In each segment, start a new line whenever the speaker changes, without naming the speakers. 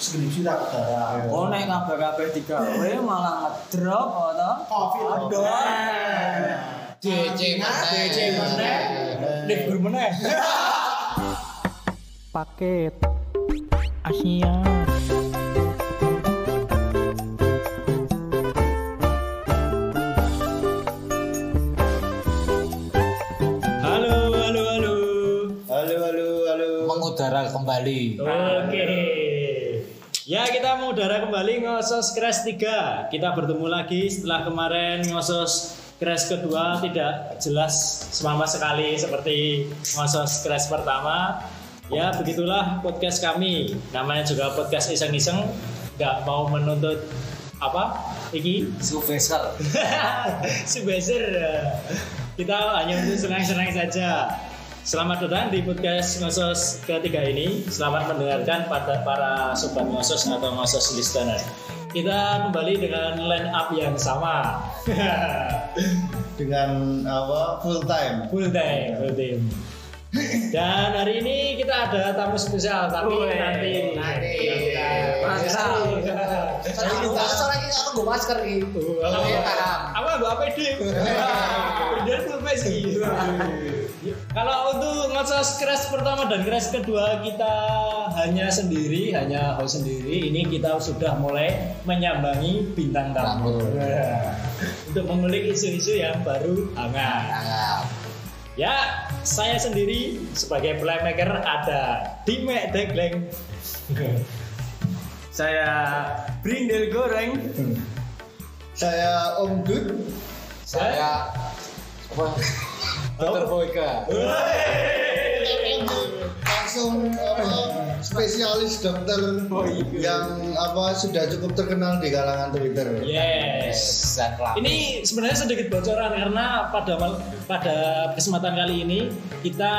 skripsi tak darah.
Oh nek kabeh-kabeh digawe malah ngedrop atau
Covid.
Aduh.
DC mana?
DC mana? Libur mana?
paket Asia
Halo, halo, halo.
Halo, halo, halo.
Mengudara kembali.
Oke. Ya, kita mengudara kembali ngosos crash 3. Kita bertemu lagi setelah kemarin ngosos crash kedua tidak jelas semama sekali seperti ngosos crash pertama. Ya, begitulah podcast kami. Namanya juga podcast iseng-iseng, nggak mau menuntut apa? Iki
Superstar.
Subasir. Kita hanya untuk senang-senang saja. Selamat datang di podcast Ngosos ketiga ini. Selamat mendengarkan pada para sobat Ngosos atau Ngosos listener. Kita kembali dengan line up yang sama.
Dengan apa? Full time.
full time, full time. Dan hari ini kita ada tamu spesial, tapi
Wih,
nanti
nanti.
Mantap.
Soalnya kita soalnya aku gue masker gitu.
Apa?
Tapi paham.
Apa gua APD? Kemudian full face gitu. Kalau untuk ngocos crash pertama dan crash kedua kita hanya sendiri, hanya host sendiri. Ini kita sudah mulai menyambangi bintang tamu. Nah, Untuk mengulik isu-isu yang baru hangat. Ya, saya sendiri sebagai playmaker ada Dimek Degleng. saya Brindel Goreng.
Saya Om Dud.
saya apa? Dokter Boyka.
Langsung apa? Spesialis dokter yang apa sudah cukup terkenal di kalangan Twitter.
Yes.
Pelapis.
Ini sebenarnya sedikit bocoran karena pada pada kesempatan kali ini kita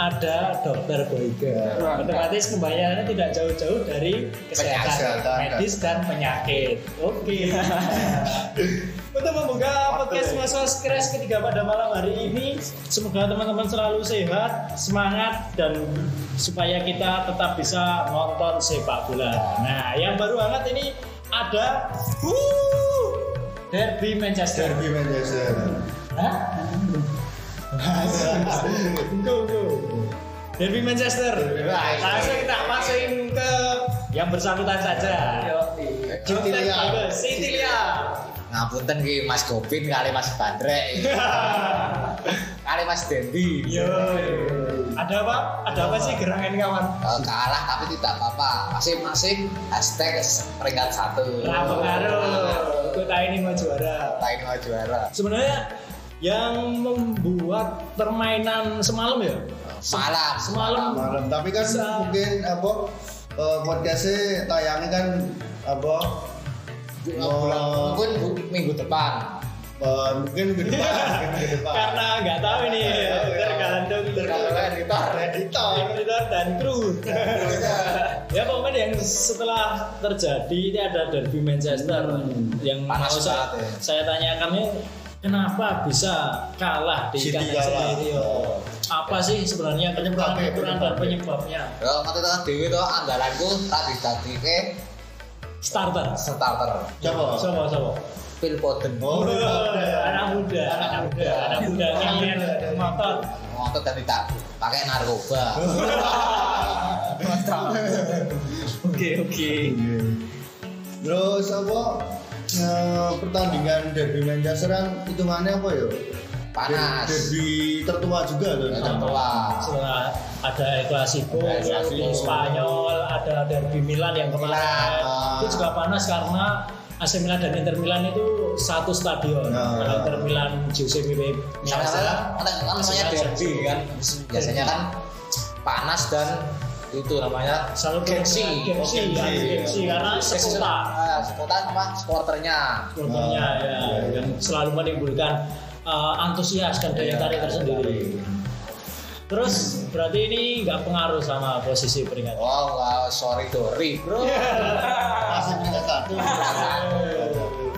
ada dokter Boyga. Otomatis pembayarannya tidak jauh-jauh dari kesehatan,
Kesehatan.
medis dan penyakit. Oke. Untuk membuka podcast Masos Crash ketiga pada malam hari ini, semoga teman-teman selalu sehat, semangat dan supaya kita tetap bisa nonton sepak bola. Nah, yang baru hangat ini ada uh, Derby Manchester.
Derby Manchester.
Hah? Go, go. Derby Manchester.
Manchester.
Langsung kita masukin ke yang bersangkutan saja.
Citilia.
Bagus, Citilia.
Ngapunten ki Mas Gopin kali Mas Bandrek. kali Mas Dendi.
Yo. Ada apa? Ada apa sih gerangan kawan?
Eh, kalah tapi tidak apa-apa. Masing-masing hashtag peringkat satu.
Nah, pengaruh. Kota ini mau juara.
Lain mau juara.
Sebenarnya yang membuat permainan semalam ya?
Malam.
Semalam
Malam. Tapi kan mungkin apa? eh, podcastnya tayangnya kan apa? Oh.
Mungkin minggu depan.
eh, mungkin minggu depan. minggu depan.
karena nggak tahu ini tergantung
Tergantung editor.
editor.
editor dan kru. ya pokoknya yang setelah terjadi ini ada derby Manchester yang
Panas
mau saya,
ya.
saya tanyakan ini kenapa bisa kalah di kandang sendiri yo? Apa sih sebenarnya penyebab
Penyebabnya,
ukuran dan penyebabnya?
Ya, nanti tekan dewi tuh andalanku tadi tadi ke
Starter.
starter.
Coba.
Coba coba.
Phil Foden.
Oh,
anak muda, anak muda, anak muda ngeliat motor.
Ngotot dan tidak pakai narkoba.
Oke oke.
Terus apa? eh, pertandingan derby Manchester kan hitungannya apa ya?
Panas.
Derby tertua juga loh.
Tertua.
Setelah ada El Clasico. Spanyol, ada Derby Milan yang kemarin.
Milan.
Itu juga panas karena AC Milan dan Inter Milan itu satu stadion.
Nah.
Kalau Inter Milan Giuseppe Meazza,
kan namanya derby kan. Biasanya kan panas dan itu namanya
selalu
gengsi.
gengsi, gengsi karena sekota.
Ah, sekota apa? Supporternya.
Supporternya ya, yang selalu menimbulkan uh, antusias dan daya tarik tersendiri. Terus berarti ini nggak pengaruh sama posisi peringkat.
Wow, wow, sorry Dori, bro.
Masih peringkat satu.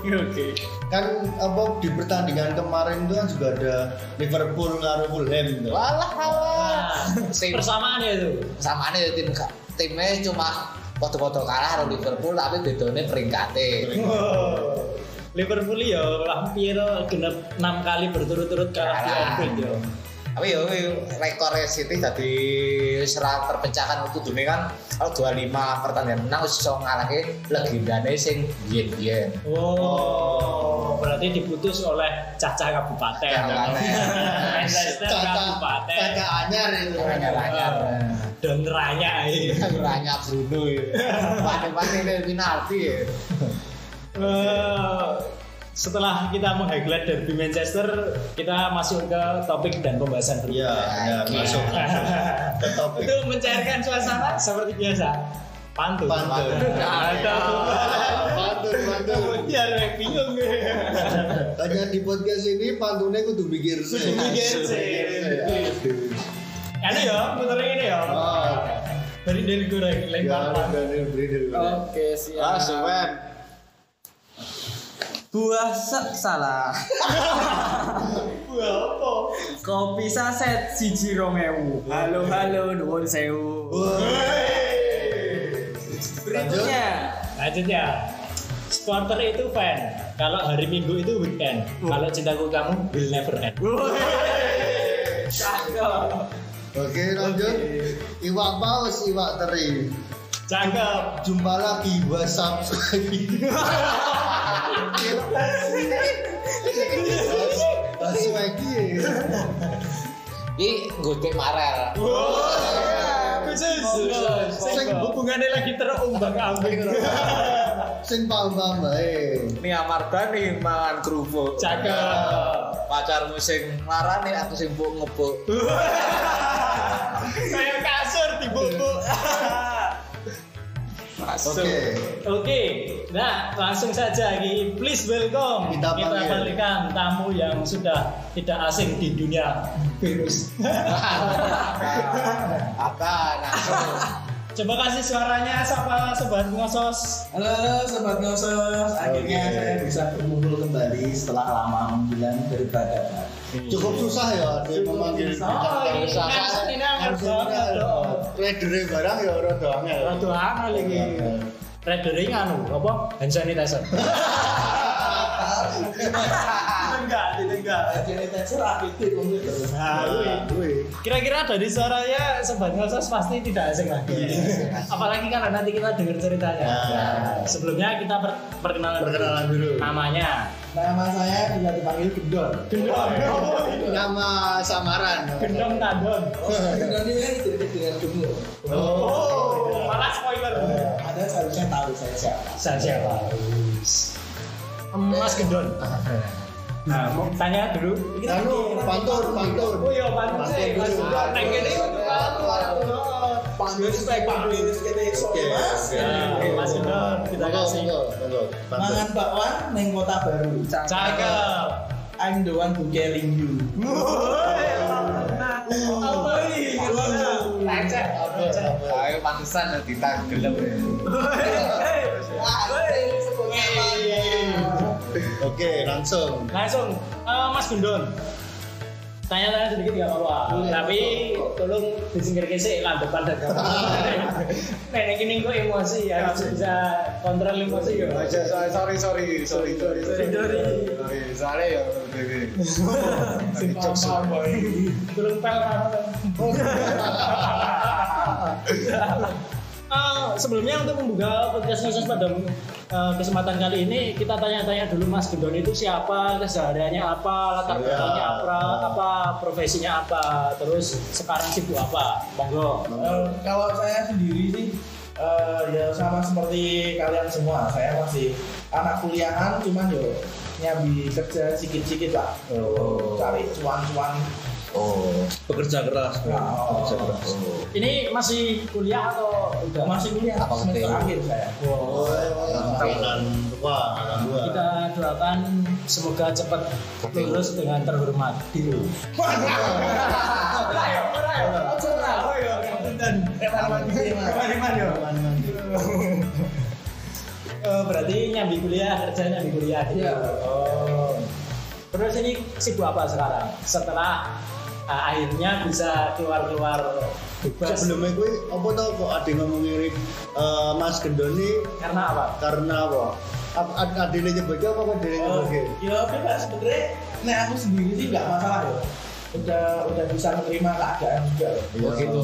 Oke.
kan apa di pertandingan kemarin itu kan juga ada Liverpool ngaruh Fulham.
Walah, walah.
Nah, persamaan ya itu.
Sama nih tim timnya cuma foto-foto kalah karo Liverpool tapi bedone peringkate.
Wow. Liverpool ya hampir genep 6 kali berturut-turut kalah di. Anfield ya.
Tapi yo rekor City tadi serah perpecahan itu dunia kan kalau 25 pertandingan menang iso ngalahke legendane sing biyen-biyen.
Oh, berarti diputus oleh Caca Kabupaten.
Kabupaten.
Manchester
Caca
Kabupaten.
caca anyar itu.
Anyar-anyar.
Dan Raya ini.
Ranya Bruno ya. Ini penalti ya.
Eh, setelah kita meng-highlight derby Manchester, kita masuk ke topik dan pembahasan
Iya,
berikutnya.
ya, masuk ke topik.
Untuk mencairkan suasana seperti biasa. Pantun.
Pantun. Pantun, pantun.
Biar gue bingung.
Hanya di podcast ini pantunnya kudu mikir sih.
Mikir sih. Ini ya, muterin ini ya.
Oh.
Dari dari goreng, lempar
Ya,
pantun.
dari beri dari beri.
Oke, siap.
Ah, Suwen.
Buah se- salah.
Wah, apa?
Kopi saset siji rong ewu. Halo halo nuwun sewu. Berikutnya.
Lanjut ya. Supporter itu fan. Kalau hari Minggu itu weekend. Kalau cintaku kamu will never end.
Cakep.
Oke, lanjut. Iwak paus, iwak teri.
Cakep.
Jumpa lagi WhatsApp Langsung lagi ya.
Iki nggodek Marel.
Khusus. Sing hubungannya lagi terombang ambing.
Sing paham-paham bae.
Ini Amarga nih mangan kerupuk.
Cakep.
Pacarmu sing larane aku sing mbok ngebuk.
Kayak
Oke.
Oke, nah langsung saja Ki. please welcome
Kita panggil.
berikan tamu yang sudah tidak asing di dunia virus.
Apa langsung
Coba kasih suaranya siapa sobat ngosos.
Halo, halo sobat ngosos, akhirnya
Oke.
saya bisa berkumpul kembali setelah lama menghilang daripada
Cukup susah ya dia memanggil
Oh,
bintang
ini
tamu.
ngerti banget
Tradernya barang ya rada angel.
Rada angel iki. Redering anu apa? Hand sanitizer. Enggak, enggak. Kira-kira dari suaranya sobat ngosos pasti tidak asing lagi. Apalagi karena nanti kita dengar ceritanya.
Ya.
Sebelumnya kita per- perkenalan, dulu.
Perkenalan dulu.
Namanya
Nama saya bisa dipanggil Gendon.
Gendong.
Nama samaran.
Gendong Tandon.
Oh, Gendon ini kan identik dengan gemuk.
Oh, malah spoiler.
Ada seharusnya tahu saya siapa.
Saya siapa? Mas Gendon. Nah, mau tanya dulu.
Anu, pantur, pantur.
Oh iya, pantun sih. Mas Gendon. Neng ini
Panggil spek panggil kita
Oke,
mas.
oke.
Mas Gendon, kita kasih.
Pantur.
Mangan bakwan neng kota baru.
Cakep.
I'm the one who caring you.
Apa ini? Lecek.
Ayo pantesan ditanggelem.
Oke, langsung.
Langsung, eh, Mas Gundon. Tanya-tanya sedikit nggak apa-apa. Tapi tolong disingkirkan sih lah depan dan. Nenek ini kok emosi ya, harus bisa kontrol emosi ya.
Sorry sorry sorry sorry sorry
Sorry.
sorry soalnya ya
Sing paham Belum pel Eh, sebelumnya untuk membuka podcast khusus pada eh, kesempatan kali ini kita tanya-tanya dulu Mas Gendon itu siapa, kesehariannya apa, latar
Ya.
belakangnya apa, apa profesinya apa, terus sekarang sibuk apa, monggo.
Eh, kalau saya sendiri sih eh, ya sama seperti kalian semua saya masih anak kuliahan cuman yo nyambi kerja sedikit-sedikit lah
Oh.
cari cuan-cuan
oh.
Bekerja keras.
Oh.
Bekerja keras.
Ini masih kuliah atau udah?
masih kuliah.
Apa
semester akhir saya
Oh, tua, angkatan tua.
Kita doakan semoga cepat lulus dengan terhormat. Eh, berarti nyambi kuliah, kerja nyambi kuliah gitu.
Iya.
Oh. Terus ini sibuk apa sekarang? Setelah eh, akhirnya bisa keluar-keluar
sebelumnya gue apa tau kok ada ngomong ngiri eh, Mas Gendon ini
Karena apa?
karena apa? Ap- ad- Adilnya nyebutnya apa adilnya
Oh,
nyebutnya?
ya bebas sebenarnya nah aku sendiri sih nggak masalah ya udah udah bisa menerima keadaan juga
Iya.
Oh gitu.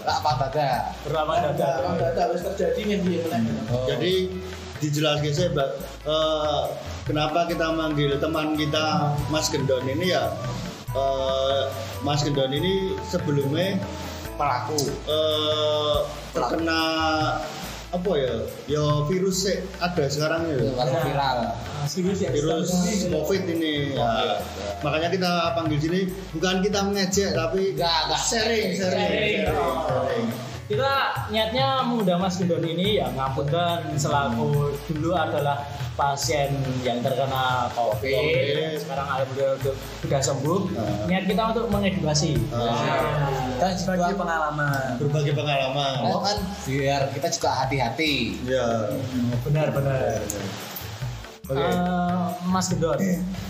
Tak apa dada.
Berapa
ada
dada?
ada ada harus terjadi nih dia
Oh.
Jadi dijelaskan saya Mbak, eh, kenapa kita manggil teman kita Mas Gendon ini ya eh, Mas Gendon ini sebelumnya
pelaku.
eh, terkena apa ya ya virus sih ada sekarang ya
Kalau viral.
Serius ya?
virus covid ini ya. makanya kita panggil sini bukan kita mengejek tapi
Enggak, enggak.
sharing sharing
Sharing.
sharing, sharing.
Kita niatnya mengundang Mas Gendon ini ya ngapunten selaku dulu adalah pasien yang terkena COVID.
Covid.
Sekarang alhamdulillah udah, sudah sembuh.
Nah.
Niat kita untuk mengedukasi.
Ah.
Dan juga
pengalaman.
berbagi pengalaman
Oh kan biar kita juga hati-hati.
ya
Benar benar.
Oke.
Eh, Mas Gendon,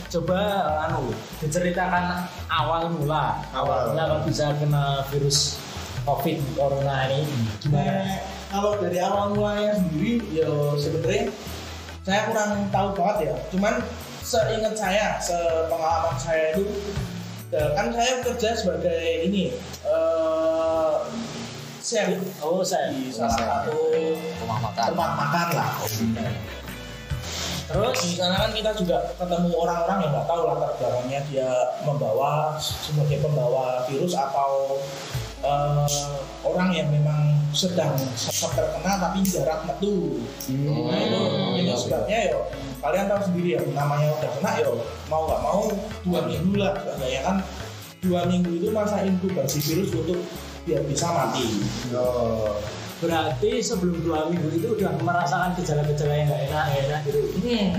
coba anu diceritakan awal mula awal mula bisa kena virus COVID corona ini gimana?
Nah, kalau dari awal mulanya sendiri, ya sebenarnya saya kurang tahu banget ya. Cuman seingat saya, sepengalaman saya itu, ya, kan saya kerja sebagai ini, eh chef
Oh saya.
di salah satu
Rumah makan.
tempat makan lah.
Terus
Di sana kan kita juga ketemu orang-orang yang nggak tahu latar belakangnya dia membawa sebagai pembawa virus atau eh, orang yang memang sedang sempat terkena tapi jarak metu. Nah itu,
Hmm,
itu
iya,
sebabnya ya kalian tahu sendiri ya namanya udah kena ya mau nggak mau dua minggu lah ya kan dua minggu itu masa inkubasi virus untuk biar bisa mati.
Oh.
berarti sebelum dua minggu itu udah merasakan gejala-gejala yang nggak enak enak gitu.
Hmm.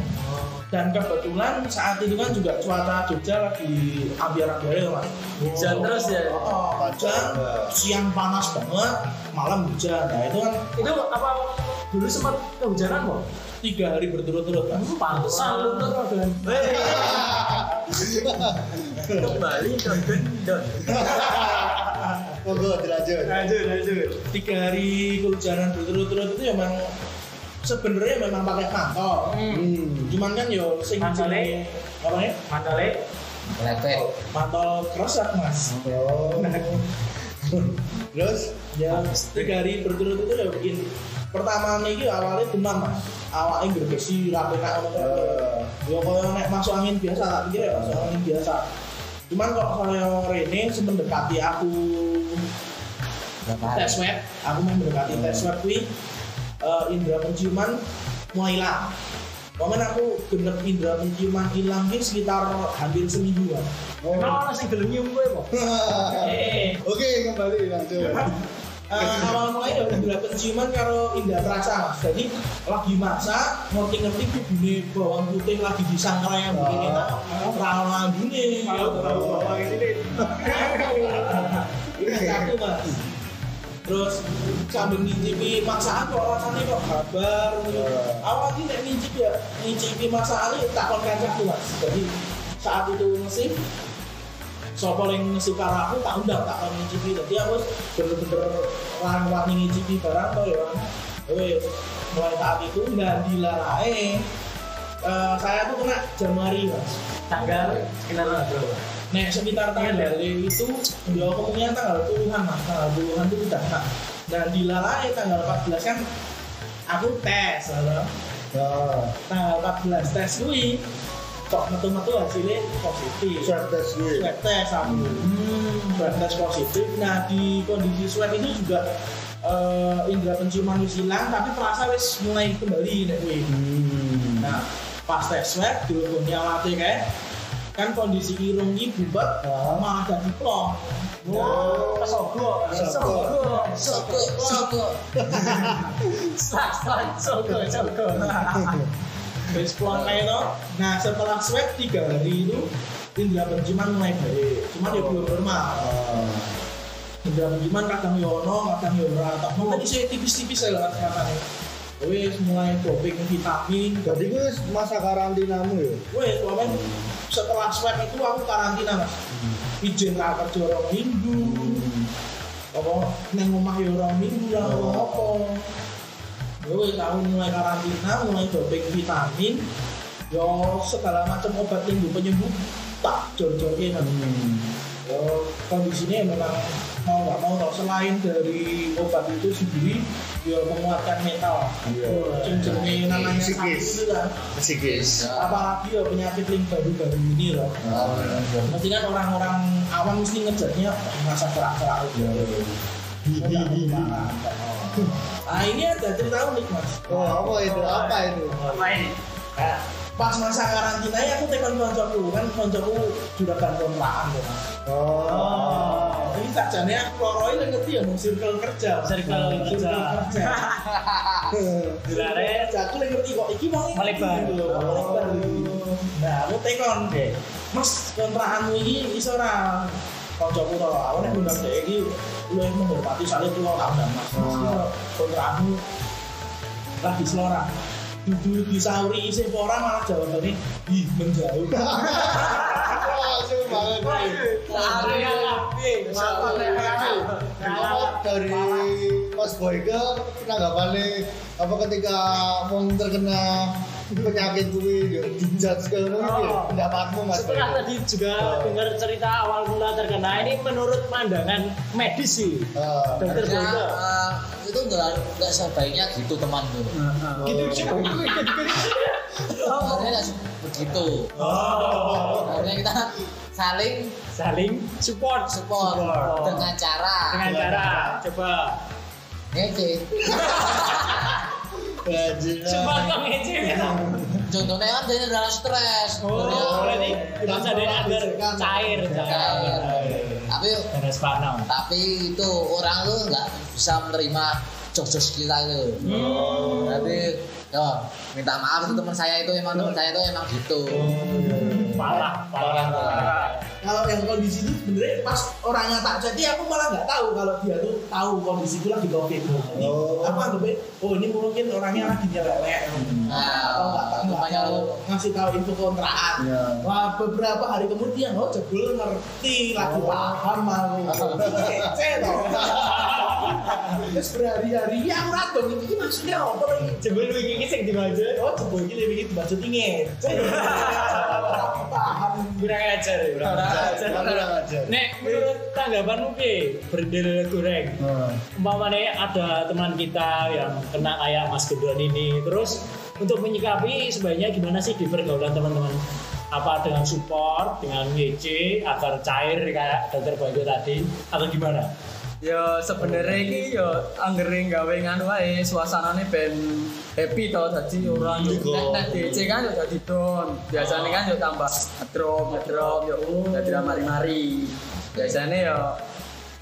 Dan kebetulan saat itu kan juga cuaca Jogja lagi ambiar-ambiar ya mas.
Hujan terus ya?
Oh, hujan, siang panas banget, malam hujan. Nah itu kan
Itu apa dulu sempat kehujanan kok?
tiga hari berturut-turut mas.
Pantesan lu dan kembali ke gendon.
Monggo dilanjut.
Lanjut lanjut.
Tiga hari kehujanan berturut-turut itu memang sebenarnya memang pakai mantel.
Hmm.
Cuman kan yo sing jenenge- apa ya?
Mandale.
Lepek.
Mantel keras mas.
Oh. Terus
ya tiga hari berturut-turut ya bikin pertama nih awalnya demam mas awalnya gergesi rapi nak kae. ya kalau nek masuk angin biasa tak pikir ya masuk angin biasa cuman kok kalau Rene semendekati aku tes swab aku mau mendekati tes swab kuwi eh, indera penciuman mulai hilang Momen aku bener indera penciuman hilang ini sekitar hampir semingguan.
Emang orang sing gelem nyium kowe kok. Eh,
Oke, kembali lanjut.
Eh, awal mulai ya indera penciuman karo indera terasa mas jadi lagi masak ngerti-ngerti bibine bawang putih lagi disangrai yang begini
Oh.
terlalu lambune ini satu mas terus sambil ngicipi masakan kok rasanya kok kabar awal ini nek ngicip ya ngicipi masakan ini takon kancaku mas. Jadi saat itu ngesip sopo yang ngesip karo aku tak undang tak kon ngicipi jadi aku bener-bener wani ngicipi barang kok ya wes mulai saat itu nggak dilarae Eh, saya tuh kena Januari mas.
Tanggal sekitar berapa?
Nek sekitar tanggal itu ya kemungkinan tanggal puluhan mas. Tanggal puluhan itu udah kena dan dilalai tanggal 14 kan aku tes ya.
Nah,
tanggal 14 tes kuwi kok metu-metu hasilnya positif.
Swab test gue.
swab test aku swab test positif. Nah di kondisi swab itu juga eh, indera penciuman wis hilang tapi terasa wis mulai kembali nek
Hmm.
nah pas tes swab dihubungi alatnya kayak kan kondisi irung ini bubat malah jadi plong.
Oh, kesogo, kesogo,
Soko, soko.
sak sak sogo, sogo.
Wis plong kayak itu nah setelah swab tiga hari itu indera penciuman mulai baik cuman ya belum normal. Indera penciuman kadang yono kadang yora tak mau tadi saya tipis-tipis saya lewat rasanya wis mulai doping vitamin
Jadi gue masa karantinamu ya?
wis pokoknya setelah swab itu aku karantina mas. Izin ra kerja orang minggu. Apa? Nang omah yo ora minggu lah apa? Yo wis aku mulai karantina mulai doping vitamin. Yo segala macam obat minggu penyembuh tak jor-jorke kan yo kondisinya memang mau nggak mau toh, selain dari obat itu sendiri yo menguatkan mental Cuma jenenge namanya sakit
Psikis.
itu kan
psikis
apalagi ya penyakit link baru-baru ini loh Mesti kan orang-orang awam mesti ngejarnya masa kerak-kerak itu. Nggak gimana. Nah ini ada cerita unik mas.
oh apa itu apa itu
Apa ini?
Pas masa karantina ya aku tekan koncoku kan koncoku juragan kontrakan tuh mas.
oh
Ini sajane aku loroi lah ngerti ya mau circle kerja.
Circle kerja.
Kerja aku lah ngerti kok iki mau
Melebar.
Melebar. Nah aku tekon
Oke.
Mas kontrakanmu ini iso ora kancaku to aku nek ngundang dhek iki luwih menghormati soalnya tuwa tak undang Mas. Kontrakanmu lagi selora. Dudu disauri isih apa ora malah jawabane ih menjauh.
langsung banget. Apa dari Mas Boyke penanggapannya apa ketika mau terkena penyakit kuwi yo dijudge ke ngono iki ya? pendapatmu Mas
Setelah tadi juga dengar cerita awal mula terkena ini menurut pandangan medis sih.
Eh,
Dokter
Harusnya
Boyke.
eh, itu nggak nggak sebaiknya gitu teman tuh.
Gitu
oh.
sih.
Harusnya nggak begitu. Harusnya kita saling
Saling support
support
Support.
dengan cara
dengan cara coba
ngece.
Coba kau ngece ya.
Contohnya kan dia dalam stres.
Oh, berarti bisa dari agar cair, cair.
Tapi tapi itu orang tuh nggak bisa menerima jos-jos kita itu. Tapi yo minta maaf teman saya itu emang teman saya itu emang gitu.
Parah, parah.
Kalau yang kondisi itu sebenarnya pas orangnya tak jadi aku malah nggak tahu kalau dia tuh tahu kondisi itu lagi covid. Jadi
Oh.
aku anggapnya oh ini mungkin orangnya lagi nyerelek.
Nah,
Atau nggak nggak
namanya
tahu ngasih tahu info kontrakan.
Iya.
Wah beberapa hari kemudian oh jebul ngerti lagi paham aku. Kece toh. Terus berhari-hari ya aku rado ini maksudnya apa lagi?
Jebul wingi iki sing dibaca.
Oh jebul ini lebih itu baca dingin. Paham.
Kurang ajar, ya, Nek menurut tanggapanmu ki berendel goreng. Umpamanya ada teman kita yang kena kayak Mas Gendon ini, terus untuk menyikapi sebaiknya gimana sih di pergaulan teman-teman? Apa dengan support, dengan WC agar cair kayak dokter Boyko tadi, atau gimana?
Ya sebenarnya ini ya anggere gawe nganu wae suasanane ben happy to dadi ora nek nek DC kan yo dadi down. Biasanya kan yo tambah ngedrop ngedrop yo dadi ra mari-mari. Biasanya yo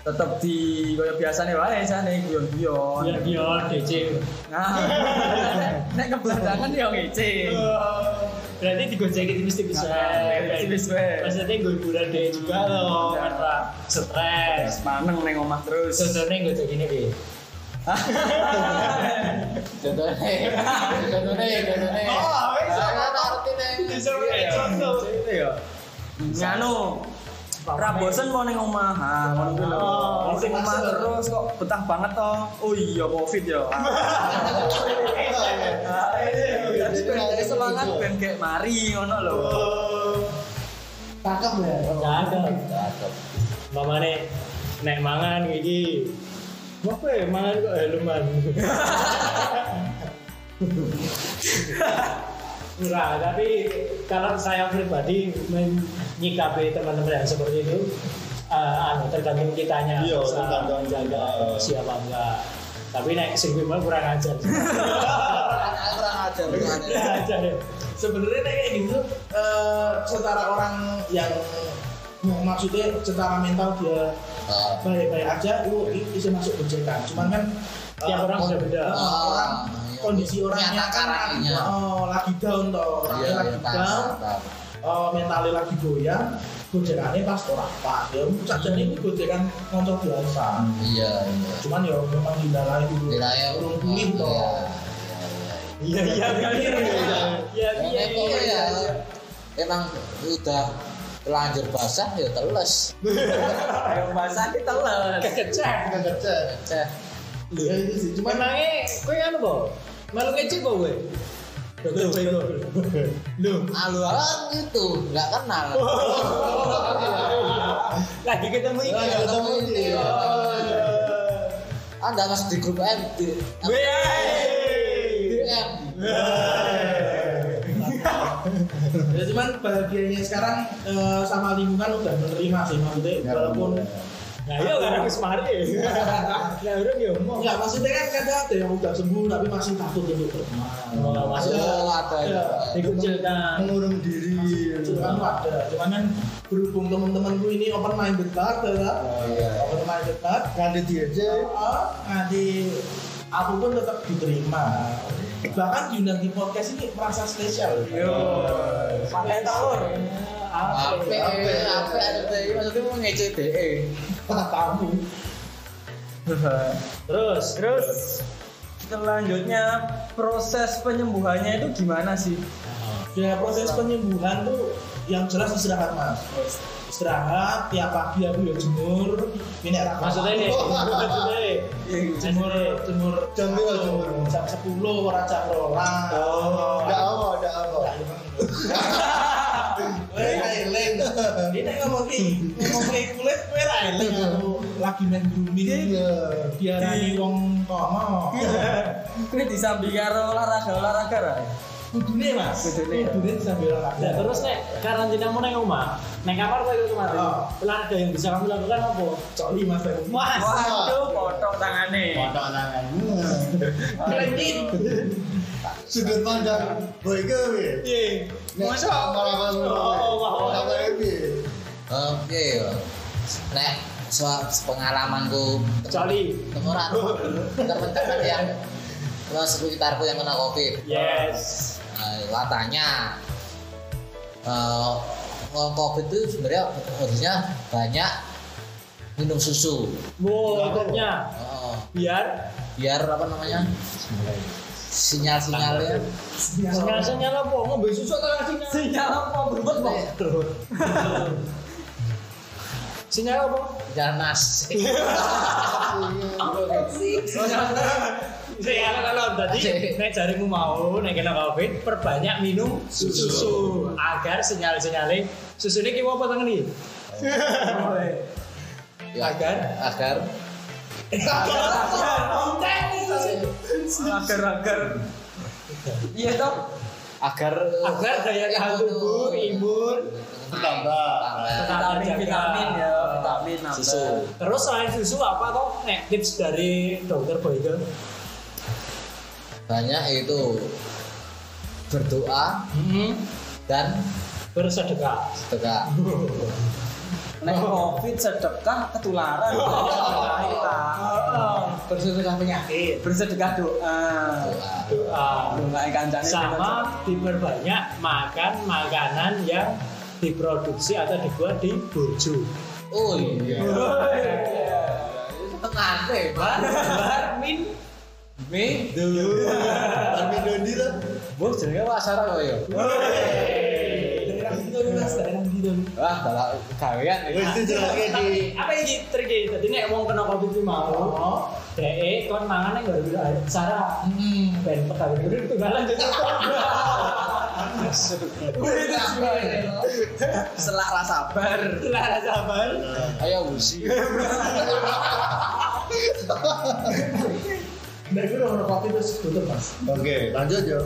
tetep di kaya biasanya wae jane guyon-guyon.
Dia DC.
Nah, nek- kebelangan yo ngece.
Berarti digojeki tipis-tipis
Nah,
wae.
tipis wae.
Maksudnya gue dia juga loh,
Nah.
karena stres.
Maneng ning omah terus.
Contohnya gini, Bi.
Contohnya, contohnya, contohnya.
Oh, bisa.
Nah, ngerti nih.
Itu ya. Nganu, Ra bosen mau ning omah. Ha, ngono kuwi lho.
Oh,
Wong sing omah terus kok betah banget to. Oh iya Covid ya. Jadi ben kayak mari ngono lho.
Cakep ya.
Cakep. Mamane nek mangan iki. Apa ya mangan kok helman. Enggak, tapi kalau saya pribadi menyikapi teman-teman yang seperti itu anu tergantung kitanya
Iya, tergantung. Eh.
siapa enggak. Tapi naik sing mah kurang ajar.
Kurang ajar, kurang
ya.
sebenarnya kayak gitu eh, secara orang yang maksudnya secara mental dia
Ah.
baik-baik aja itu bisa masuk gojekan cuman kan eh,
Tiap orang beda-beda.
eh, orang
iya.
kondisi orangnya kan oh, lagi down toh orangnya
Iya,
lagi
iya,
down eh, mentalnya lagi goyang gojekannya pas orang pas ya saja ini gojekan konco biasa
Iya, iya.
cuman ya memang didalai dulu
Wilayah
urung pulih toh
Iya iya iya. Iya
Ya,
iya
memang
iya.
ya, emang udah Telanjur basah ya teles.
Ayo bahasa kita lah.
Kecek.
Kecek.
Ceh.
Ya itu sih. Cuma
Cuman nangis, kowe anu kok. Malu ngecek kok kowe. Dokter Bego. Loh,
Alu-aluan gitu, nggak kenal.
lagi ketemu iki.
Lagi ketemu iki.
Anda masih di grup M di di M.
ya cuman bahagianya sekarang eh, sama lingkungan udah menerima sih maksudnya walaupun
Nah, iya karena wis mari. Lah urung ya omong.
Enggak, maksudnya kan kadang ada yang udah sembuh tapi masih takut untuk berteman.
Oh, maksudnya
Oh, ada ya.
dikucilkan.
Mengurung diri.
Itu kan ada, cuman kan berhubung teman-temanku ini open minded banget ya.
Oh iya.
Open minded banget.
Nganti dia aja.
Oh, nanti aku pun tetap diterima. Bahkan diundang di podcast ini merasa spesial.
Yo. Pakai tawur.
Ape, ape ada maksudnya mau ngece DE.
Tamu.
Terus,
Terus selanjutnya proses penyembuhannya itu gimana sih?
Ya proses penyembuhan tuh yang jelas istirahat mas. Istirahat tiap pagi aku ya jemur. Ini rak-
maksudnya ini, maksudnya
jemur jemur
Jam berapa jemur?
jam sepuluh orang jam rolas.
Oh, enggak apa, enggak apa.
Weh, eleng. Ini ngomong ki, ngomong ki kulit, weh eleng aku lagi main grooming.
Iya.
Diarani wong kono.
Ini disambi karo olahraga olahraga ra?
Kudune mas,
Kudune,
kudune sambil
Nah,
olahraga.
terus nek karantina mu nang omah, nang kamar kowe itu kemarin.
Oh.
Olahraga yang bisa kamu lakukan apa?
Coli mas.
Mas.
Waduh, potong tangannya.
Potong tangan.
Kelengin.
Sudut pandang boy gue.
Iya.
Masa malah
Oh.
Apa ini?
Oke. Nek soal pengalamanku
Coli.
temuran teman-teman yang eh, sekitarku yang kena covid.
Yes.
Nah, katanya eh, orang covid itu sebenarnya harusnya banyak minum susu.
Wow, akhirnya
Oh,
biar?
Biar apa namanya? Sinyal-sinyalnya
sinyal-sinyal apa? Ngombe susu atau sinyal?
Sinyal apa? Berbuat kok?
Sinyal apa?
sinyal nas
Saya kalau tadi nek jarimu mau nek kena covid perbanyak minum susu, agar sinyal-sinyalnya susu ini kiwa apa tangan ini?
Ya,
Agar?
agar
Agar-agar. Iya toh.
agar
Agar daya tahan tubuh, imun,
Bertambah.
Vitamin, vitamin ya, vitamin
susu
Terus selain susu apa toh? Nek tips dari dokter Boyke?
Banyak itu berdoa dan
Bersedekah.
sedekah
Nek covid sedekah ketularan. Kita
Bersedekah penyakit.
bersedekah doa.
doa
Doa.
Kancane
Sama diperbanyak makan makanan yang diproduksi atau dibuat di burju.
oh iya tengah deh
Bar, bar, min,
mi
Tapi Doni lah.
bu jenenge wasara kok ya
Daerah itu mas, daerah itu.
wah kalau gawean
Wis
ya.
dijelaske di
apa ini triknya? Tadi nek wong kena covid itu mau, deh kon mangan nggak bisa cara
Hmm.
ben pegawai itu tunggalan jadi
selak rasa sabar.
Lara sabar.
ayo busi
Nah itu udah kopi terus tutup mas.
Oke, lanjut ya.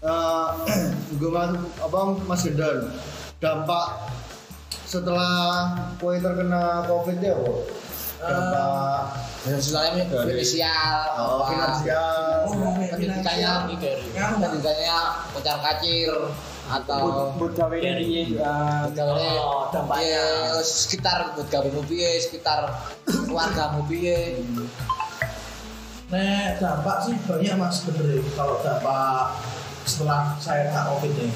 Eh, gue mas apa Mas Gendon dampak setelah kue terkena covid ya apa? Dampak
finansialnya finansial
oh,
apa
finansial.
pendidikannya pendidikannya kocar kacir atau
Buat gawe dari.
Gawe
Oh, dampaknya.
ya, sekitar buat gawe piye, sekitar keluargamu piye.
Nah dampak sih banyak mas bener ya, kalau dampak setelah saya kena covid nih.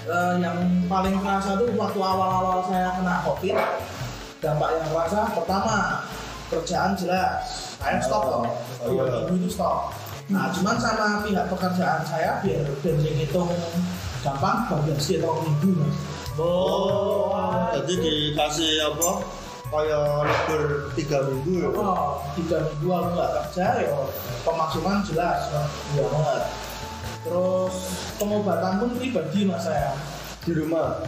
Eh, yang paling kerasa tuh waktu awal-awal saya kena covid dampak yang kerasa pertama kerjaan jelas saya stop loh
Oh, iya.
dua minggu itu stop nah cuman sama pihak pekerjaan saya biar saya hitung gampang bagian sih atau minggu mas
Oh.
Jadi dikasih apa? Kayak libur tiga minggu ya.
Oh, tiga minggu aku nggak kerja ya pemasukan jelas ya banget. Terus pengobatan pun pribadi mas saya.
Di rumah.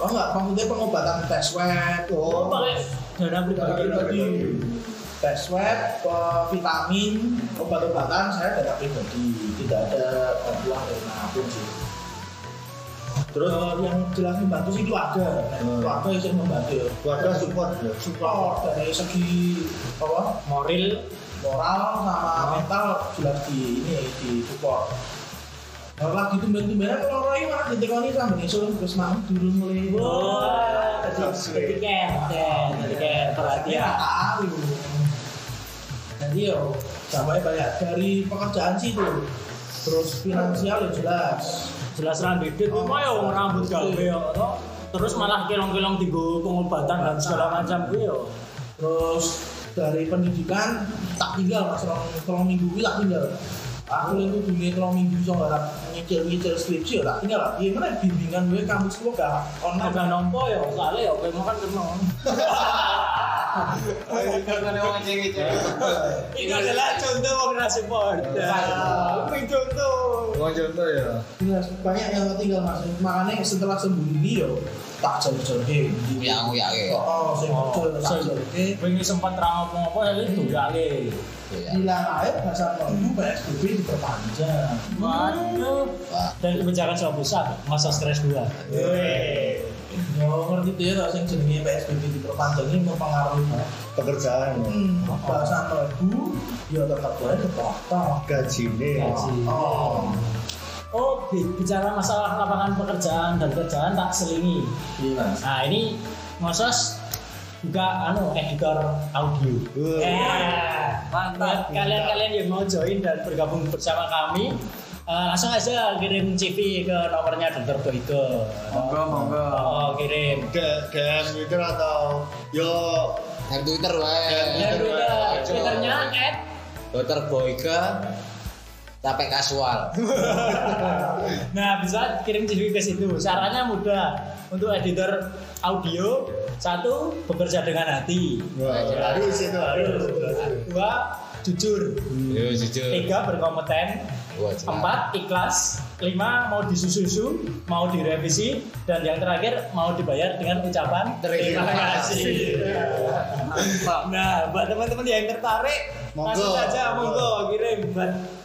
Oh enggak, maksudnya pengobatan tes swab,
Oh, pakai dana pribadi.
pribadi, tes swab, ke vitamin, obat-obatan saya dana pribadi, tidak ada bantuan dari mana pun sih.
Terus
Eh, yang jelas membantu sih keluarga,
Hmm.
keluarga yang sering membantu.
keluarga support ya.
Support dari segi apa
Moral
moral sama mental jelas di ini di support. Kalau lagi tumben-tumbenan kalau Roy malah ditekoni sama ngisul terus mau turun mulai.
Wah, jadi keren, jadi keren perhatian.
Dia tahu. Jadi yo, sampai banyak dari pekerjaan sih itu. Terus finansial ya jelas.
Jelas rambut itu mah ya rambut gawe ya. Terus malah kilong-kilong tigo pengobatan dan segala macam gue yo.
Terus dari pendidikan tak tinggal mas selama minggu tak tinggal. Aku itu dunia kalau minggu so nggak nyicil-nyicil skripsi ya tak tinggal lah. Gimana bimbingan gue kampus gue gak online.
Agak nompo ya, soalnya ya kayak makan kena. Ini adalah contoh orang support. Ini contoh.
Mau contoh ya.
Jelas, banyak yang tinggal mas. Makanya setelah sembuh ini yo tak jauh-jauh
Ya, ya, ya.
Oh, sing betul tak jauh
Ini sempat terang apa-apa ya itu ya
Hilang air bahasa Melayu PSBB diperpanjang.
Waduh. Dan kebijakan soal pusat, masa stres dua.
Yo ngerti tuh ya kalau sing jenenge PSBB diperpanjang ini mempengaruhi
Pekerjaan ya.
hmm, bahasa Melayu ya tetap boleh dipotong.
Gajine.
Oh,
Oh, bi- bicara masalah lapangan pekerjaan dan kerjaan tak selingi.
iya.
Nah ini ngosos buka anu editor audio.
Wah.
Ya.
Mantap.
Buat kalian-kalian yang mau join dan bergabung bersama kami, eh, langsung aja kirim CV ke nomornya Dr. Boyke.
Monggo, monggo.
Oh, kirim.
D- DM Twitter atau yo
Dan Twitter wae.
Dan Twitter, Twitternya at
Dokter Boyke capek kasual.
Nah, bisa kirim CV ke situ. Caranya mudah. Untuk editor audio, satu bekerja dengan hati.
Wah, harus itu harus.
Dua, jujur.
Yo jujur.
Tiga, berkompeten.
Wah.
Empat, ikhlas. Lima, mau disusu-susu, mau direvisi. Dan yang terakhir, mau dibayar dengan ucapan
Terima
kasih. Nah, buat teman-teman yang tertarik,
Monggo.
langsung saja monggo kirim.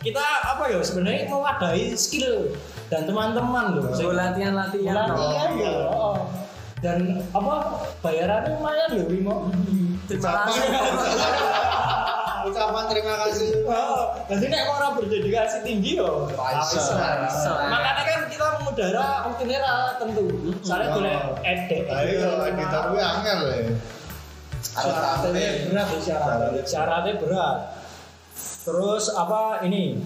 Kita apa ya sebenarnya mau wadai skill dan teman-teman loh.
Go latihan-latihan.
Latihan ya. oh. Dan apa bayarannya lumayan loh, Wimo.
Terima kasih.
Ucapan terima kasih.
Oh, jadi nek orang berdedikasi tinggi yo. Makanya kan kita mengudara ra tentu. Soalnya boleh edit.
Ayo editor gue angel ya.
Syaratnya berat ya. Syaratnya
berat. Terus apa ini?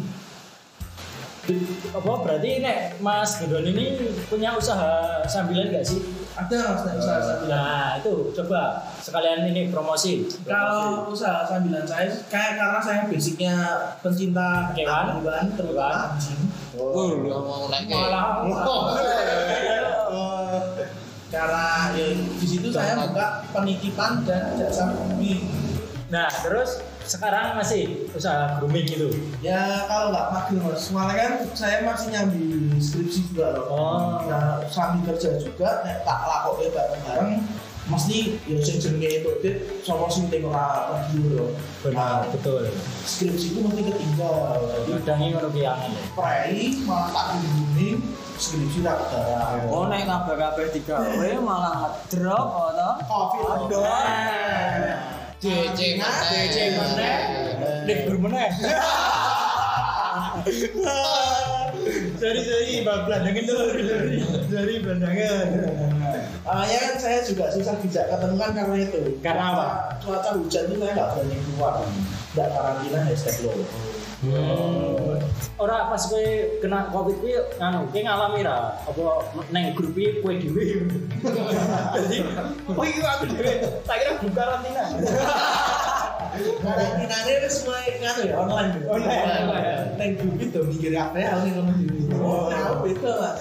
Apa berarti nek Mas Gedon ini punya usaha sambilan gak sih?
Ada mas usaha sambilan.
Nah itu coba sekalian ini promosi.
Kalau usaha sambilan saya kayak karena saya basicnya pencinta
Hewan.
hewan terutama anjing.
Oh, mau naik
Malah
Karena ya, di situ saya buka penitipan dan jasa grooming.
Nah terus sekarang masih usaha grooming gitu.
Ya kalau nggak mager mas, soalnya kan saya masih nyambi skripsi juga loh.
Oh.
Nah sambil kerja juga, nek tak lakoknya bareng-bareng, mesti ya sing jenenge itu dit sama syuting ora pergi loh.
Benar
Nah,
betul.
skripsi itu mesti ketinggal. Jadi
Kadangnya ngono ki angen. ya.
prei malah tak grooming, skripsi tak darah.
Oh, nek kabeh-kabeh digawe malah ngedrop atau?
Covid.
Aduh.
DC mana?
DC mana? Libur mana? Dari dari bang belandangan dulu dari dari belandangan.
Makanya kan saya juga susah bijak ketemuan karena itu.
Karena apa?
Cuaca hujan itu saya nggak berani keluar. Nggak karantina hashtag lo.
Orang pas gue kena covid gue nganu, gue ngalami ra apa neng grup gue kue dhewe. Jadi, oh iya aku dhewe. Tak kira buka karantina.
Karantinanya wis mulai nganu ya online. ya?
Online.
Neng bumi tuh mikir apa ya aku ning ngono dhewe. Oh, aku beda, Mas.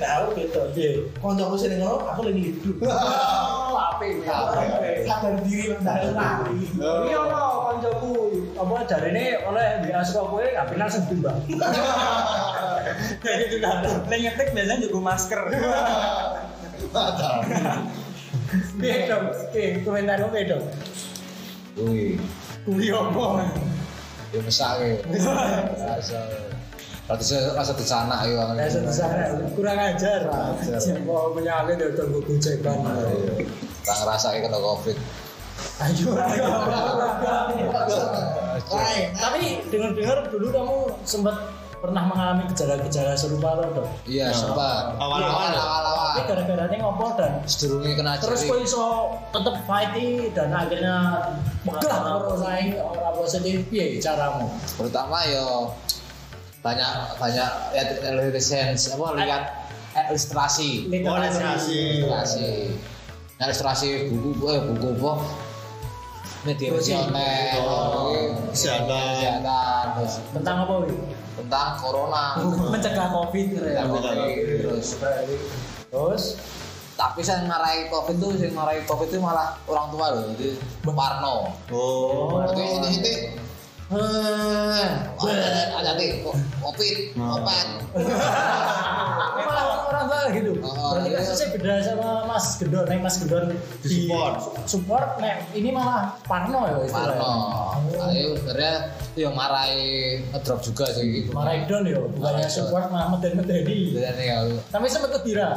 Nah, aku beda.
Iya.
Kancaku sing ngono, aku lagi hidup.
Apik ya.
Sadar diri mendadak lari.
Iya ono kancaku apa jarine oleh WA saka kowe HP langsung timbang. Kayak gitu kan.
Ning ngetik biasanya juga masker.
Piye dong? Oke, komentarmu piye dong?
Wih,
Kuwi opo?
ya mesake. Rasa saya rasa di sana ya.
Biasa di sana kurang ajar.
ajar.
Siapa menyalin ya tunggu gojekan.
Tak ngerasain kena covid.
Ayo. Tapi dengar-dengar dulu kamu sempat pernah mengalami gejala-gejala serupa loh dok.
Iya sempat.
Awal-awal ya?
awal-awal.
Tapi gara-gara ini ngopo dan
Sedurunge kena
terus kok iso tetep fighting dan akhirnya megah merosai orang positif piye caramu?
pertama yo banyak banyak lihat lisensi apa lihat ilustrasi
Ilustrasi.
ilustrasi Nah, ilustrasi buku eh buku apa media sosial
kesehatan.
Tentang apa wi?
tentang corona
Mencegah covid gitu ya.
Tentang COVID, terus
Terus
tapi saya marahi covid tuh saya marahi covid itu malah orang tua loh jadi Parno
Oh.
itu itu itu Eh, ada nih covid open
tua gitu.
Oh,
Berarti
iya.
kasusnya beda sama Mas Gendon, nih Mas Gendon
Di support.
support, nih ini malah Parno ya istilahnya.
Parno ayo sebenarnya itu yang marahi ngedrop juga sih
Maraidon ya, bukannya support malah meden-medeni.
Sebenarnya ya
Tapi sempet kedira.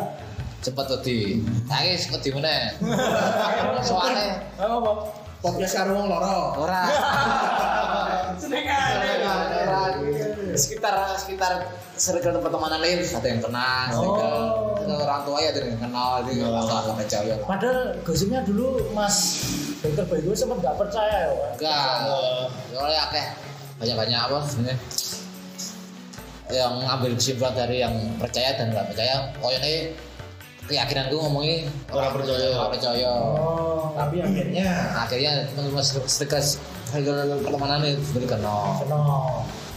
cepet tuh di saya cepet di mana soalnya
Apa apa?
Podcast karo wong loro.
orang
Seneng
sekitar sekitar circle pertemanan lain ada yang kenal
Oh.
orang tua ya ada yang kenal di kakak kakak jauh
Padahal gosipnya dulu Mas Dokter Bayu sempat nggak percaya ya,
enggak soalnya akeh. Banyak banyak apa sebenarnya? Yang ngambil kesimpulan dari yang percaya dan nggak percaya. Oh ini keyakinanku ngomongin
Orang percaya.
orang percaya.
Oh,
Tapi akhirnya?
Akhirnya teman-teman sedekas pertemanan itu sebenarnya kenal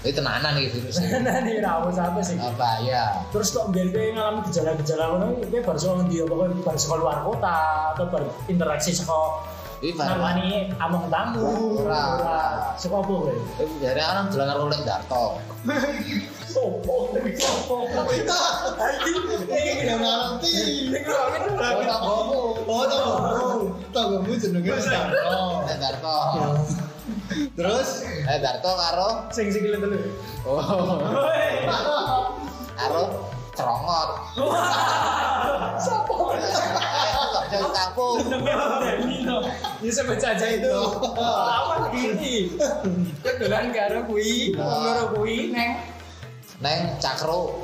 Itu tenanan nih virus
Nah, nih rawus apa sih?
apa ya
Terus kok biar gue ngalami gejala-gejala ngono gue baru sekolah di apa baru sekolah luar kota atau berinteraksi sekolah
ini baru
namanya among tamu
Ora.
sekolah apa gue
Itu dari orang dolanan rolek Darto.
sopo sopo
Ini yang ngerti.
Oh, tanggomu.
Oh, tanggomu. Tanggomu jenenge Darto.
Darto.
Terus?
Eh Darto karo?
Sing sing dulu dulu
oh, karo cerongot.
sopo
Jauh kampung.
ini sebut saja itu. Apa ini kebetulan karo kui. Karo kui neng.
Neng cakro.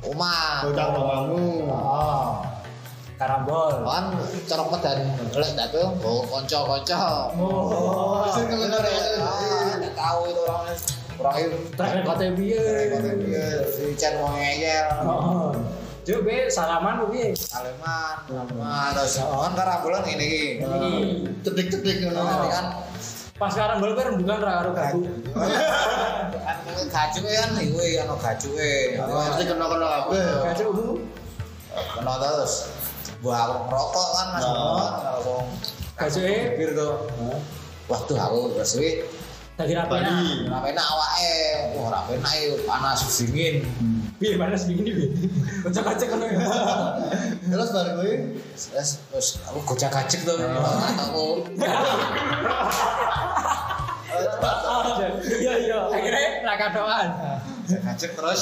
Uma.
bocah bapakmu.
oh karambol
Kan corong dan lek Darto oh konco-konco.
oh
Sing kelengar
Ah, nggak tahu itu orangnya. Orang itu
track recordnya piye
si Chen mau ngeyel.
oh Cuk, be salaman lu piye?
Saleman, Saleman, terus kan karambulan ini.
Cedik-cedik ngono.
Nanti kan
Pas karambol kan rembukan ra karo gagu.
kan gajuke kan iku ono gajuke.
Pasti kena-kena kabeh.
Gacu lu.
Kena terus gua aku ngerokok kan Mas.
Nah.
Aku
Gajuke
bir tuh. Waduh aku terus wi
dadi rapena.
Bali.
ora penak awake. Wah, ora penak iki panas dingin.
Piye panas begini piye? Kocak-kocak kan ya.
Terus baru gue
Terus terus aku gojak gajek tuh. Aku
Iya iya. Akhirnya ra
gajek terus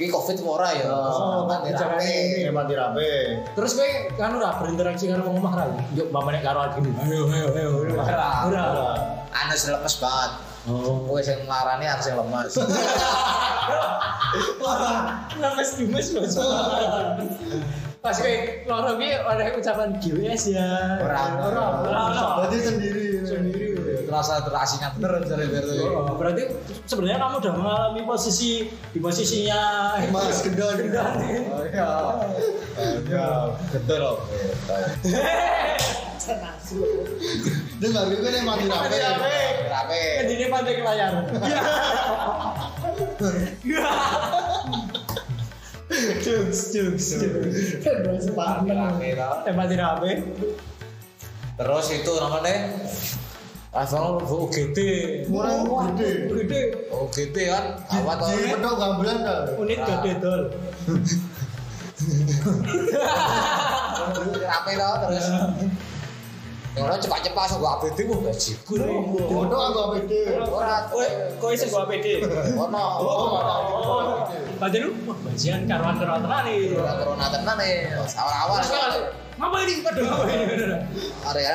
Iki covid apa ora ya?
Oh,
dirape.
gajek.
emang dirape.
Terus kowe kan ora berinteraksi karo wong omah ra. Yuk mamane karo gini. Ayo ayo ayo.
Ora.
Ora.
Anu lemes banget.
Oh.
Kowe sing larani harus sing lemes.
Lemes gemes bos. Pas kowe loro ki oleh ucapan GWS ya.
Ora.
Ora. Ora.
Berarti sendiri.
Sendiri.
Terasa terasinya bener dari itu.
Oh, berarti sebenarnya kamu udah mengalami posisi di posisinya
Mas Gendon.
Gendon.
Oh iya. Ya, gedor.
Dengar gue kan yang mati rapi.
Rapi.
Ini pantai ke layar. Jokes, jokes, jokes.
Rapi toh.
Tempat tidak apa?
Terus itu namanya Asal UGD.
Mulai gede.
Gede.
UGD kan awat toh.
Di pedok gambelan dah.
Unit gede dol.
Rapi toh terus. Orang cepat-cepat sama gua APD gua gajiku.
Di pedok aku APD.
Ora.
Kok iso gua PD?
Ono.
Padahal lu wah bajian karuan-karuan tenan nih.
Ora corona tenan nih. Awal-awal.
Ngapa ini pada ngapa ini?
Area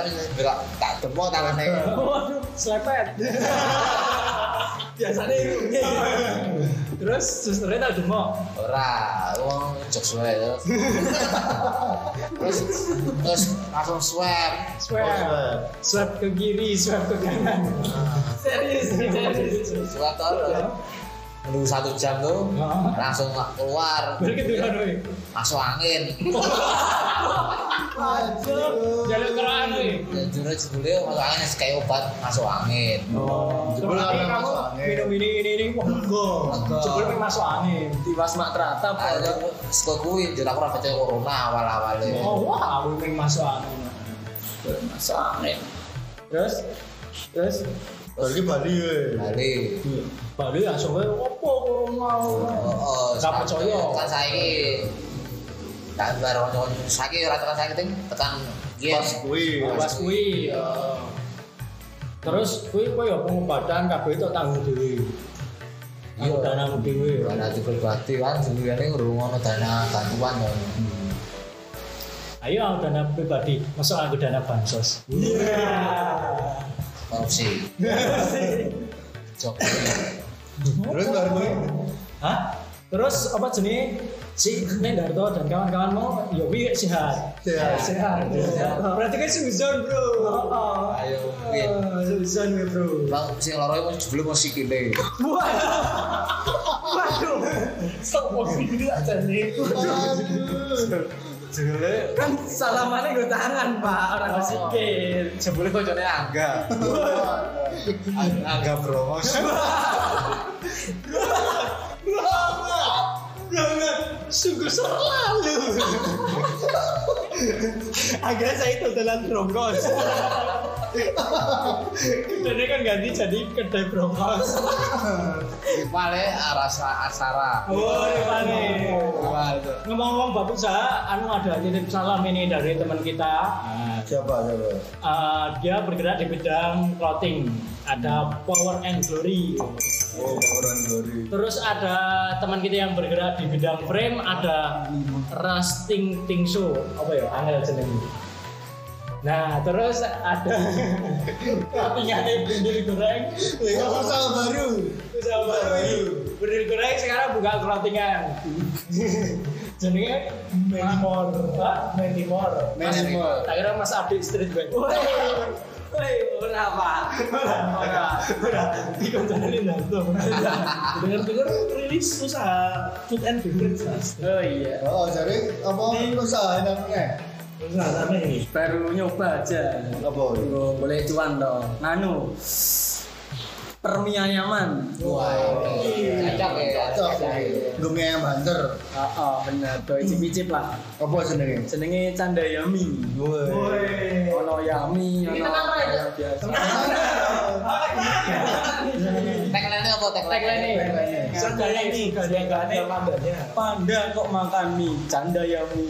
tak temu tangannya.
Waduh, selepet. Biasanya itu. Terus susternya tak demo.
Ora, wong jok suwe terus. Terus terus langsung swab.
Swab. Swab ke kiri, swab ke kanan. Serius, nih, serius.
Swab tuh. Menunggu satu jam tuh langsung keluar
Balik itu kan,
masuk angin
Jalur
dan jujur jebule masuk angin kayak obat masuk angin
Oh,
Jebul
kamu minum ini ini ini wah. Lega. Jebul masuk angin.
Tiwas mak teratap.
Ayo, sekolah kuwi jadi aku rapat corona awal-awalnya
Oh wah, aku pengen masuk angin.
Masuk angin.
Terus, terus
Balik Bali we.
balik
Bali langsung wae opo corona.
Oh,
Gak percaya.
Tekan saiki. Tak saiki ora tekan saiki ting tekan yen.
Pas kuwi.
Pas kuwi. eh, Terus kuwi kowe ya pengobatan kabeh itu tanggung dhewe. Iya, dana dhewe.
Dana pribadi kan sebenarnya dana bantuan kan.
Ayo aku dana pribadi, masuk aku dana bansos. Iya.
Korupsi. Jokowi.
Terus baru kuwi.
Hah? Terus apa jenis si Nendarto dan kawan-kawanmu ya wi sehat.
Sehat.
Sehat. sehat. Berarti kan suzon, Bro.
Ayo, win.
Suzon ya, Bro.
Bang, sing loro iku jebule mau sikile.
Waduh. Waduh. Sopo sih aja nih.
Kan salamannya gue tangan pak orang
Oh.
sikil.
Jebule kocone Angga. Angga Bromos.
Sungguh selalu. Agar saya itu dalam brongkos. Dan kan ganti jadi kedai brongkos.
Rivale Arasa Asara.
Oh,
itu.
Ngomong-ngomong Bapak usaha, anu ada titip salam ini dari teman kita.
Siapa siapa?
Eh, dia bergerak di bidang clothing. Ada Power and Glory.
Oh, orang Glory.
Terus ada teman kita yang bergerak di bidang frame, ada Rusting Tingso. Apa ya? Angel jeneng. Nah, terus ada clothingannya Bendil Goreng.
Enggak usaha baru.
Usaha baru. Bendil Goreng sekarang buka clothingan. Jenenge Menimor. Pak, Menimor. Mas-
Menimor.
Tak kira Mas Abdi Street Band.
Woi, ora pak.
Ora, ora. Di konconan Narto.
Dengar-dengar rilis usaha food and beverage mas.
Oh iya.
Oh, jadi apa usaha enaknya?
Usaha apa ini?
Baru nyoba aja.
Apa?
Boleh cuan dong. Nganu. Permi ayaman.
Wah, cocok ya.
Cocok. Ayam banter.
Oh, oh bener. Doi cicip lah.
Apa?
Senengnya Candayami.
Woi.
Ono yami, ono ayam biasa.
Tagline apa tagline?
Ini gak ada gak ada pandanya.
Panda kok makan mie, Candayami.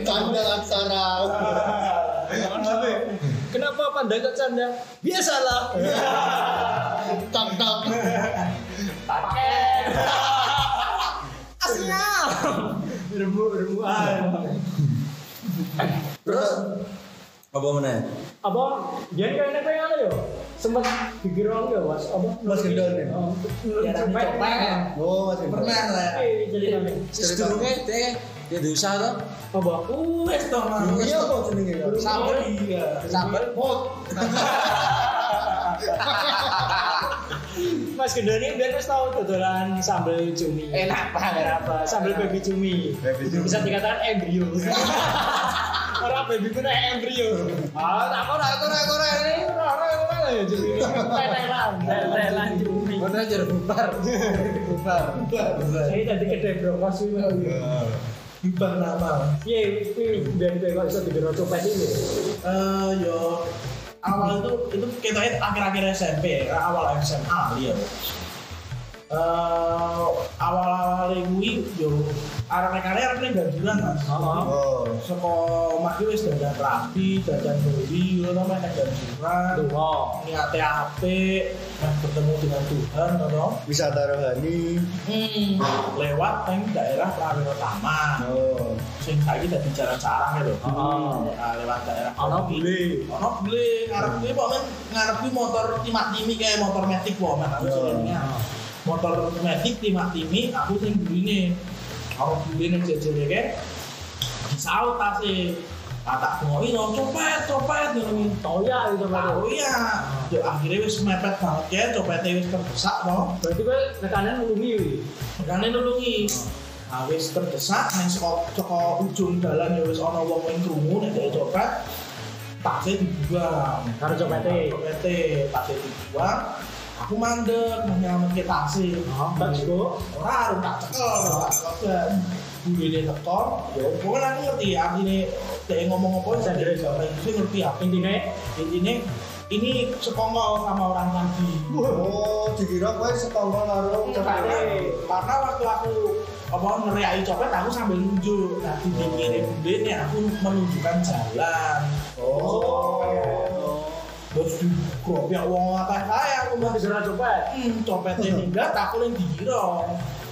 Canda aksara.
Kenapa panda kok canda? Biasalah.
Tak tak.
Pakai. Aslinya. Remuk-remukan.
Terus apa mana?
Apa? Jangan kayaknya pengen ada ya? Sempet pikir orang ya, mas. Apa?
Mas Gendon ya?
Oh,
Ya,
cepet.
Oh, masih
Permen lah.
Eh, jadi nanti.
Sedurunge deh di usaha tuh.
Apa?
Wes toh mas.
Iya apa jenenge?
Sambel.
Iya.
Sambel.
Mas Gendoni biar wis tahu dodolan sambal cumi.
Enak banget.
apa? Sambal baby cumi.
Baby cumi.
Bisa dikatakan embrio. Orang baby ku nek embrio. Ah, tak ora ora ora ini ora ora ora ya jadi tetelan, tetelan cumi.
Bener jadi bubar. Bubar.
Saya tadi kedai brokos kuwi.
Bubar nama.
Kuwi dari dari kok iso dibiro copet iki?
Eh yo awal itu itu kita akhir-akhir SMP ya, awal SMA ya. Eh awal-awal kuwi yo arek-arek arek ganjuran Mas.
Heeh.
Oh.
Saka mati wis dadan rapi, dadan beli, ngono meh nek ganjuran.
Tuh.
Niate apik, meh bertemu dengan Tuhan ngono.
Wisata rohani.
Hmm, lewat nang daerah Prawiro Taman.
Oh.
Sing saiki dadi jalan-jalan lho.
Heeh.
Nah, lewat daerah
Ana bule.
Ono beli ngarep kuwi kok men ngarep kuwi motor timak-timi kayak motor men aku sebenarnya. Motor Matic timak-timi aku sing burine. Ono beli jejere kae disaut tase. Kata ngoi no copet copet ngono.
Toya itu
Oh
baru.
iya, Yo, akhirnya wis mepet banget ya, copetnya wis terdesak no.
Berarti kowe rekanan nulungi kuwi.
Makanya nulungi. Nah, wis terdesak nang saka saka ujung dalan ya wis ana wong ning krungu nek dhek copet. Tasnya dibuang.
Karo copete.
Copete, tasnya dibuang. Aku mandek menyelamatkan tasnya.
Oh, tak juga.
Ora arep tak cekel, tak cekel. Budine teko, ya pokoknya aku ngerti artine dhek ngomong apa
Bisa
saya
dijawab.
ngerti aku.
Intinya
Intinya ini sekongkol sama orang tadi.
Oh, dikira kowe setongkol karo
karena, karena waktu aku apa ngeriai copet aku sambil nunjuk nah di pinggirnya bude nih aku menunjukkan jalan
Oh.
Terus di ya uang apa saya aku
Wong
bilang
dikira copet.
hmm copetnya minggat aku yang dikira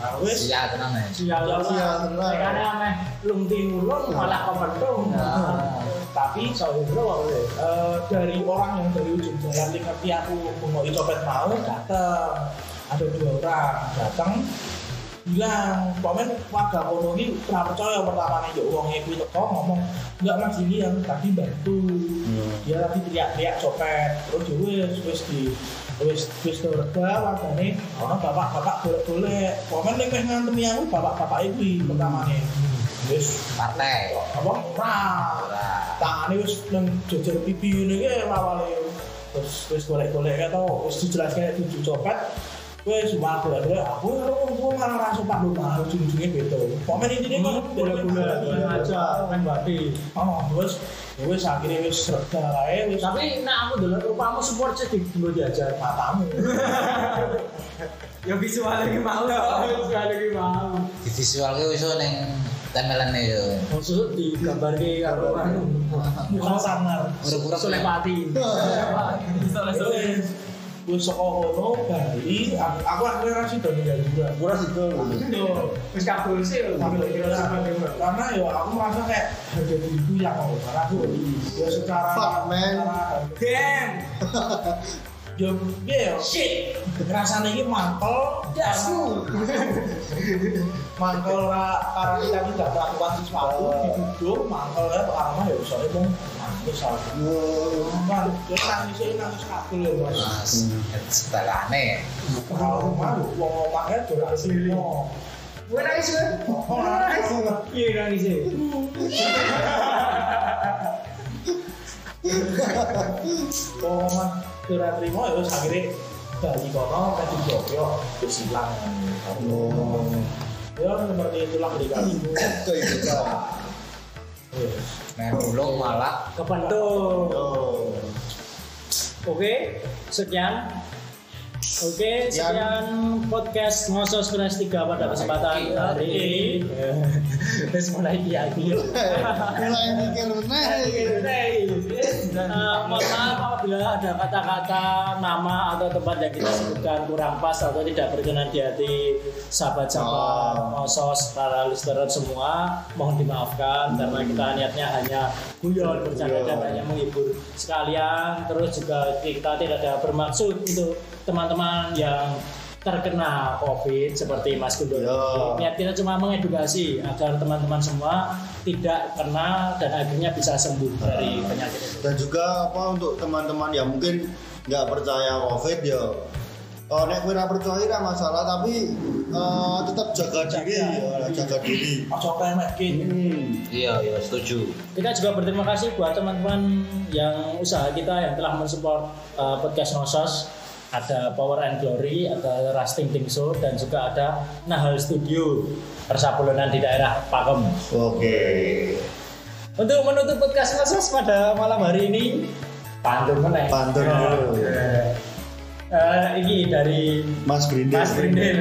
nah wes
Iya tenang ya.
Sial
Sial.
Karena ameh lung tinulung malah kepentung.
Nah.
tapi
Soalnya itu kok kowe.
eh, dari orang yang dari ujung jalan ngerti aku mau copet mau datang ada dua orang datang bilang komen warga kono ini pernah percaya pertama nih yuk uangnya kuwi teko ngomong enggak mas ini yang tadi bantu. Dia tadi teriak-teriak copet terus ya wis wis di wis wis reda wargane. Ono bapak-bapak golek-golek. Komen ning meh ngantemi aku bapak-bapak iki pertama nih wis
Partai.
apa? Ora.
Ora.
tangane wis nang jejer pipi ngene awale terus wis golek-golek keto wis dijelaske tujuh copet wis wah golek-golek aku aku malah ra sopan lho malah ujung-ujungnya beda komen intine kok
Bola-bola aja main babi.
oh wis wis akhirnya wis reda kae wis
Tapi nak aku dulu rupamu support sih di dulu diajar.
matamu
Ya visual lagi mau.
Sekali lagi mau.
Di visual ki wis ning temelan yo.
Maksud di gambar ki karo anu.
muka sangar
Urip-urip.
Sulepati.
wis wis saka kono Bali aku aku akhirnya ra sido ninggal juga
Murah situ.
Yo,
Wis kabul sih lho.
karena ya aku merasa kayak harga diriku yang mau karena aku ya secara
Fuck, man.
Damn.
ya ya shit. Rasanya ini mantel. Dasmu mantel ra- karena kita tidak melakukan sesuatu diduduk mantel ya karena ya soalnya mau nangis ya nangis ini nangis ya mas
setelahane.
kalau wong omahnya dolan sini
Gue nangis
nangis
Iya nangis sih.
Wong omah ora trimo ya wis bali kono tadi jogyo wis ilang
Oh.
ya seperti itulah dikalimu
Kehidupan.
Wis.
Nah, ulung malah.
Oh.
Oke, sekian. Oke, sekian podcast ngosos kelas 3 pada kesempatan hari ini. Terus mulai lagi.
Mulai mikir.
Eh, mohon maaf apabila ada kata-kata nama atau tempat yang kita sebutkan kurang pas atau tidak berkenan di hati sahabat-sahabat ngosos para listener semua mohon dimaafkan karena kita niatnya hanya guyon bercanda dan hanya menghibur sekalian terus juga kita tidak ada bermaksud untuk teman-teman yang terkena COVID seperti Mas Gundo.
Ya.
Niat kita cuma mengedukasi agar teman-teman semua tidak kena dan akhirnya bisa sembuh dari penyakit itu.
Dan juga apa untuk teman-teman yang mungkin nggak percaya COVID ya Oh, nek kowe ora percaya ora masalah, tapi eh, tetap jaga diri ya, jaga diri.
Ojo kemek gitu.
Iya, iya setuju.
Kita juga berterima kasih buat teman-teman yang usaha kita yang telah mensupport uh, podcast Nosos. Ada Power and Glory, ada Rasting Ting Show, dan juga ada Nahal Studio Persapulunan di daerah Pakem.
Oke.
Untuk menutup podcast Nosos pada malam hari ini, pantun meneh.
Pantun dulu.
Eh, ini dari
Mas Brindil.
Mas Brindil.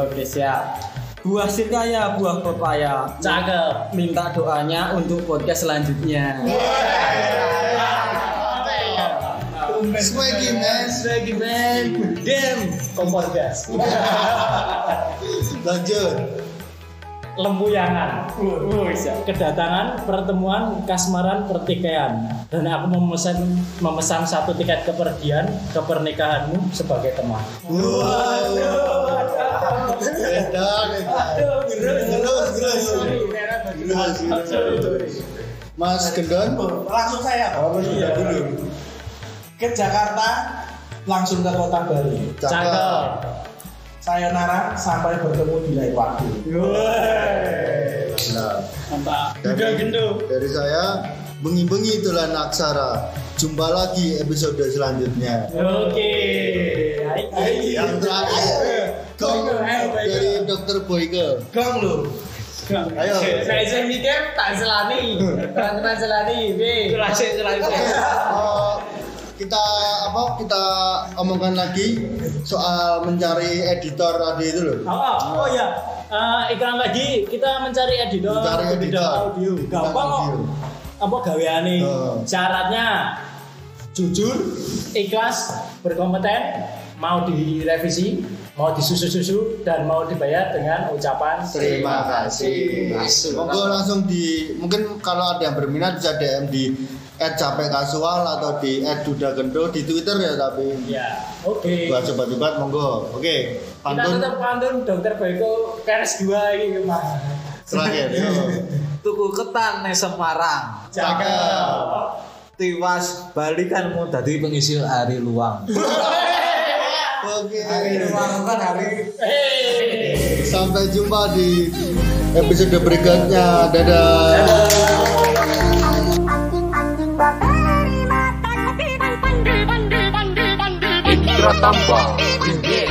Oke siap. Buah sirkaya, buah pepaya.
Cakep.
Minta doanya untuk podcast selanjutnya.
Swaggy man.
Lagi men, dem, kompor gas.
Lanjut.
Lempuyangan. Kedatangan pertemuan kasmaran pertikaian dan aku memesan memesan satu tiket kepergian ke pernikahanmu sebagai teman.
Terus. Mas Gendon.
Langsung saya.
Oh, dulu.
Ke Jakarta, langsung ke kota Bali.
Cakep.
Sayonara sampai bertemu di lain waktu.
Nah,
Mantap.
dari,
Gendo.
dari saya bengi-bengi itulah naksara. Jumpa lagi episode selanjutnya.
Oke. Hai, hai.
Yang terakhir, Gong dari Dokter Boyke.
Gong lu.
Ayo.
Saya saya mikir tak selani, teman-teman selani, B. Selani, selani.
Kita apa kita omongkan lagi soal mencari editor tadi itu loh.
Oh, oh ya, Eh, iklan lagi kita mencari editor
Mencari editor.
audio. Gampang kok. Apa gaweane?
Oh.
Syaratnya jujur, ikhlas, berkompeten, mau direvisi, mau disusu-susu dan mau dibayar dengan ucapan
Terima kasih. Monggo langsung di mungkin kalau ada yang berminat bisa DM di @capek kasual atau di @dudagendo di Twitter ya tapi
Ya, oke.
buat sobat-sobat monggo. Oke,
Kita
pantun
tetap pantun Dokter Boyko keres 2 ini Mas.
terakhir.
Tuku ketan ning Semarang.
Cakep.
Tiwas balikanmu dadi pengisi hari luang.
Oke.
kan hari.
Sampai jumpa di episode berikutnya. Dadah.
anjing-anjing bakteri mata